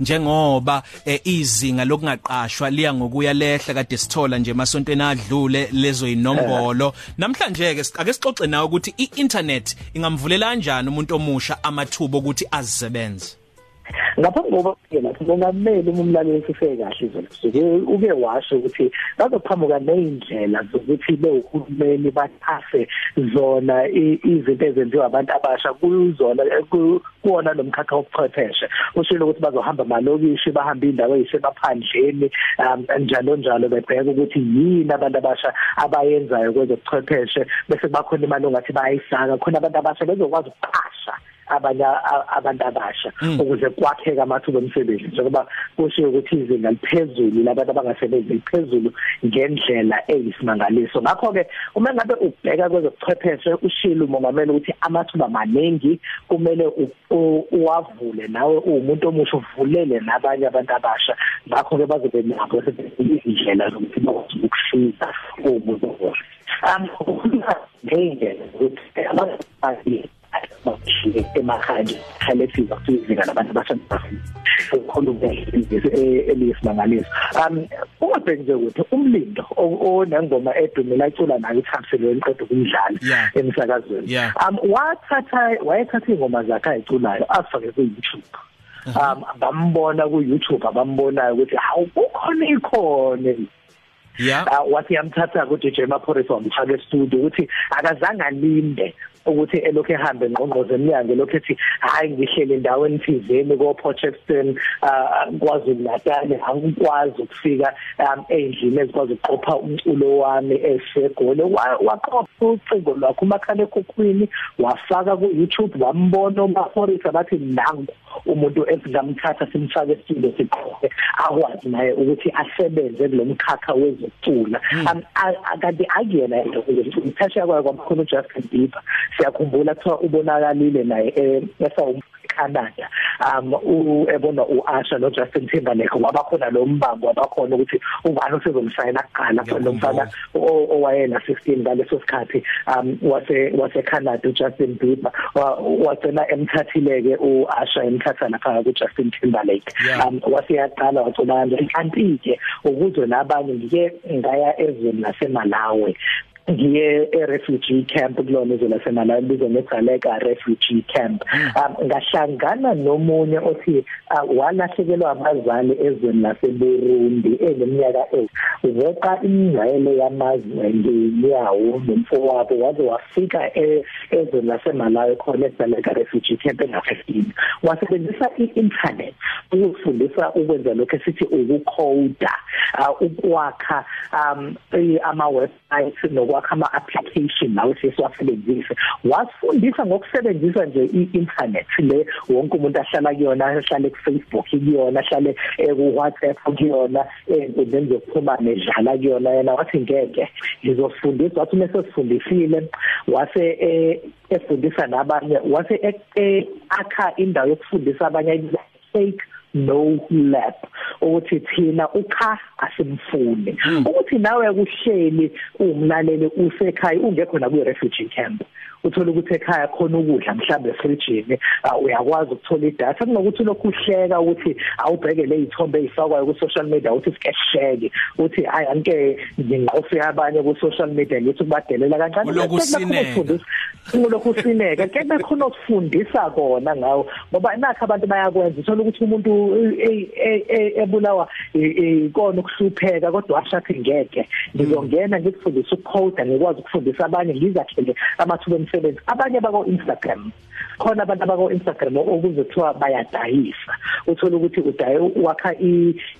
njengoba eh, izinga lokungaqashwa liya ngokuya lehla kade sithola nje masontweni adlule lezo inombolo. Namhlanje ke ake sixoxe nawe ukuthi i-internet ingamvulela kanjani umuntu omusha amathuba ukuthi azisebenze? Ngaphambi kokuba lapho kungamele umlaleli sifike kahle izolo suke uke washo ukuthi bazoqhamuka nezindlela zokuthi behulumeni bathase zona izinto ezenziwa abantu abasha kuzona kuona nomkhakha wokuchwepheshe ushilo ukuthi bazohamba malokishi bahamba indawo ezisemaphandleni um, njalo njalo bebheka ukuthi yini abantu abasha abayenzayo kwezokuchwepheshe bese bakhona imali ongathi bayisaka khona abantu abasha bezokwazi ukuqasha abanye abantu abasha mm. ukuze kwakheka amathuba omsebenzi. Njengoba kushiwo ukuthi izinga liphezulu labantu abangasebenzi liphezulu ngendlela eyisimangaliso. Ngakho ke uma ngabe ubheka kwezobuchwepheshe ushilo umongameli ukuthi amathuba maningi kumele uwavule nawe umuntu omusha uvulele nabanye abantu abasha. Ngakho ke bazobe nabo izindlela zokuthi bakwazi ukufika umuntu omusha um ngeyindlela ukuthi abantu bakushike emakhaya khalefiza kuyizinga labantu abasemphakathini ukukhulu eliyisimangaliso um ungabheki nje ukuthi umlindo onengoma edumela icula nayo ithamselo enqedwe kumdlalo emsakazweni. Um wathatha wayethatha ingoma zakhe ayiculayo afake ku YouTube um bambona ku YouTube abambonayo ukuthi hawu kukhona ikhona yeah uh, wathi yamthatha ku DJ Maphorisa wamfaka e studio ukuthi akazange alinde. Ukuthi elokhu ehambe ngqongqoze eminyango lokho ethi hayi ngihlele endaweni thizeni ko Potchefstroom kwaZulu Natal angikwazi ukufika um, endlini ezikwazi ukuqopha umculo wami esegole waqopha ucingo lwakhe umakhala ekhukhwini wafaka ku YouTube wambona uMaphorisa bathi nangu umuntu esingamthatha simfake estudio siqoke akwazi naye ukuthi asebenze kulomkhakha wezokucula hmm. akade akuyena into ukuthi kwayo kwamkhulu Justin Bieber siyakhumbula kuthiwa ubonakalile naye eh, esa Canada um uyebona uAsha no Justin Timberlake wabakhona lo mbambo wabakhona ukuthi ubani usezomshayela kuqala lo mfana owayena 16 ngaleso sikhathi um wase wase Canada uJustin Bieber. Wacela emthathileke uAsha emthatha lapha kuJustin Timberlake. Um wasiyaqala wacela kanje kanti ke ukuzwe nabanye ngike ngaya ezweni laseMalawi. Ngiye e-refugee camp kulona izwe laseMalawi bizwa ngeGaleka refugee camp hmm. um ngahlangana nomunye othi uh, walahlekelwa abazali ezweni laseBurundi eneminyaka eweqa ingcele yamazwe ngenyawo nomfowabo waze wafika e, ezweni laseMalawi khona eGaleka refugee camp enga-15 wasebenzisa i-internet ukufundisa ukwenza lokho esithi ukucoda uh, ukwakha um ama websites nokwakha ama application lawo sesiwasebenzise wasifundisa ngokusebenzisa nje i-internet le wonke umuntu ahlala kuyona ahlale ku Facebook kuyona ahlale ku WhatsApp kuyona enkundleni zokuxhumana edlala kuyona. Yena wathi ngeke ngizofundisa. Wathi mase sifundisile wase efundisa nabanye wase akha indawo yokufundisa abanye fake no lab ukuthi thina ukha asimfuni. Hmm. ukuthi nawe kuhleli umlaleli usekhaya ungekho na ku refugee camp. Uthola ukuthi ekhaya khona ukudla mhlambe efrijini uyakwazi ukuthola idatha kunokuthi lokhu uhleka ukuthi awubheke le izithombe ezifakwayo ku social media uthi sikesheke uthi hayi anke nginqofe abanye ku social media ngithi kubadelela kancane. Lokhu usineka ke bekhona ukufundisa kona ngawo. Ngoba nakho abantu bayakwenza uthola ukuthi umuntu ebulawa ikona ukuhlupheka kodwa washathi ngeke. Ngizongena ngikufundisa ukucoda ngikwazi ukufundisa abanye ngizakhele amathuba umsebenzi abanye bako Instagram khona abantu abako Instagram okuzothiwa bayadayisa. Uthola ukuthi udaye wakha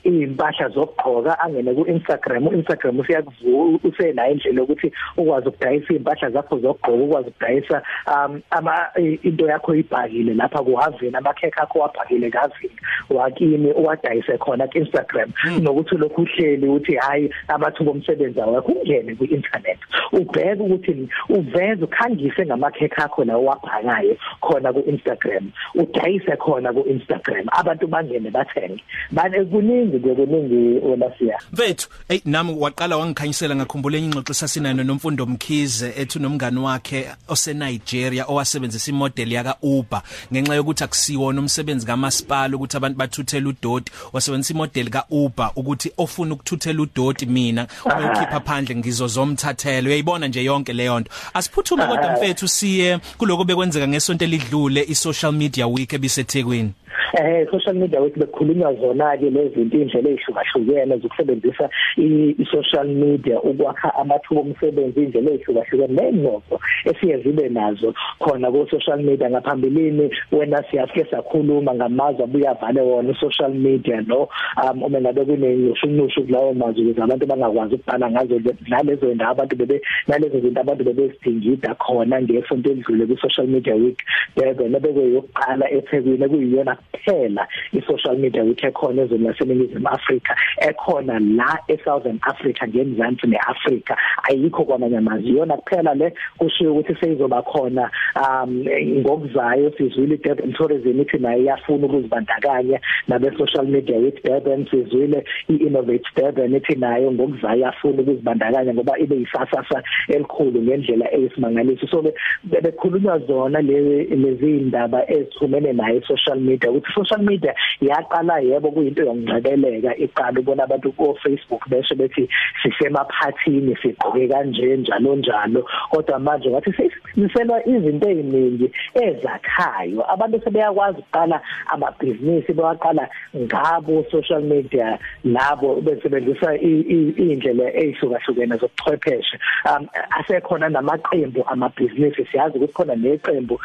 impahla zokugqoka angene ku Instagram uInstagram usiyakuvula usenayo indlela ukuthi ukwazi ukudayisa impahla zakho zokugqoka ukwazi ukudayisa um ama into yakho ibhakile lapha kuhavini amakhekhe akho wabhakile kavini wakini owadayise khona ku Instagram hmm. nokuthi lokhu uhleli uthi hayi amathuba omsebenzi awakho ungene ku internet ubheke ukuthi uveze ukhangise ngamakhekhe akho lawo wabhakayo khona ku Instagram udayise khona ku Instagram abantu bangene bathenge. Bane kuningi kuningi olasiya mfethu hey nami waqala wangikhanyisela ngakhumbula enye ingxoxo sasinayo nomfundo Mkhize ethu nomngani wakhe ose Nigeria owasebenzisa imodel yaka Uber ngenxa yokuthi akusiwona umsebenzi kamasipala ukuthi abantu bathuthele udoti wasebenzisa imodel ka Uber ukuthi ofuna ukuthuthela udoti mina uyokhipha phandle ngizozomthathela uyayibona nje yonke leyo nto. Asiphuthume kodwa mfethu siye kuloko bekwenzeka ngesonto elidlule i social media week ebisethekwini. Eh social media wethu bekhulunywa zona ke lezi zinto indlela ezihlukahlukene zokusebenzisa i social media ukwakha amathuba omsebenzi indlela ezihlukahlukene nenozo esiye zibe nazo khona ku social media. Ngaphambilini wena siyafike sakhuluma ngamazwe abuya vale wona social media no um uma ngabe kunenyushunushu kulawo mazwi ukuthi abantu bangakwazi ukubhala ngazo nalezo ndaba abantu bebe nalezo zinto abantu bebezidingida khona ngesonto edlule ku social media week. Bebe nebekuyoqala eThekwini kuyiyona kuphela i-social media week ekhona ezweni laseNingizimu Afrika ekhona la eSouthern Africa ngemzansi neAfrica ayikho kwamanye amazwe. Yona kuphela le kushiyo ukuthi seyizoba khona um ngokuzayo sizwile Durban Tourism ithi nayo iyafuna ukuzibandakanya nabe social media with Durban sizwile iInnovate Durban ithi nayo ngokuzayo yafuna ukuzibandakanya ngoba ibe yisasasa elikhulu ngendlela eyisimangaliso. So bekhulunywa zona lezi indaba ezithumene nayo social media ukuthi social media yaqala yebo kuyinto yokungcebeleka iqala ubona abantu ku Facebook besho bethi sisemaphathini sigqoke kanje njalo njalo. Kodwa manje ngathi sesiselwa izinto eziningi ezakhayo. Abantu sebeyakwazi ukuqala amabhizinisi bewaqala ngabo social media labo besebenzisa indlela ezihlukahlukene zokuchwepheshe um asekhona namaqembu amabhizinisi. Siyazi ukuthi khona neqembu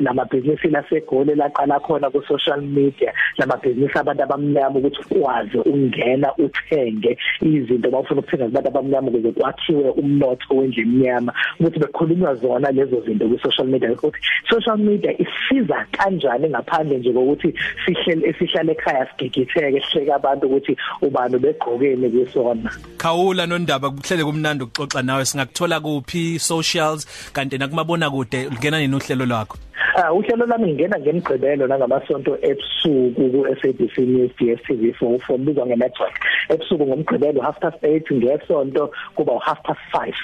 lamabhizinisi lasegoli laqala khona ku social media lamabhizinisi abantu abamnyama ukuthi ukwazi ukungena uthenge izinto bafuna ukuthenga kubantu abamnyama ukuze kwakhiwe umnotho wendle emnyama ukuthi bekhulunywa zona lezo zinto ku social media ukuthi social media isiza kanjani ngaphandle nje kokuthi sihlele esihlale ekhaya sigigitheke sihleke abantu ukuthi ubani begqokeni kusona? Khawula nondaba kuhlele kumnandi ukuxoxa nawe. Singakuthola kuphi socials kanti nakumabona kude ngena nenohlelo lwakho? Ah uhlelo lami ngena ngemgqibelo nangamasonto ebusuku ku SABC News DStv 4 from bizwa nge network ebusuku ngomgqibelo half past 8 ngesonto kuba half past 5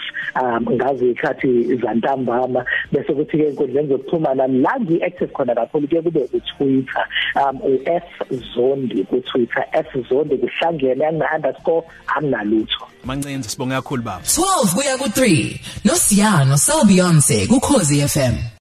um ngazi ikhathi zantambama bese kuthi ke inkundleni zokuxhumana la ngi active khona kakhulu ke kube u Twitter um u F Zondi ku Twitter F Zondi kuhlangene angina underscore anginalutho. Mancenze sibonga kakhulu baba. 12 kuya ku 3 no Siyano Sel Beyonce ku Khosi FM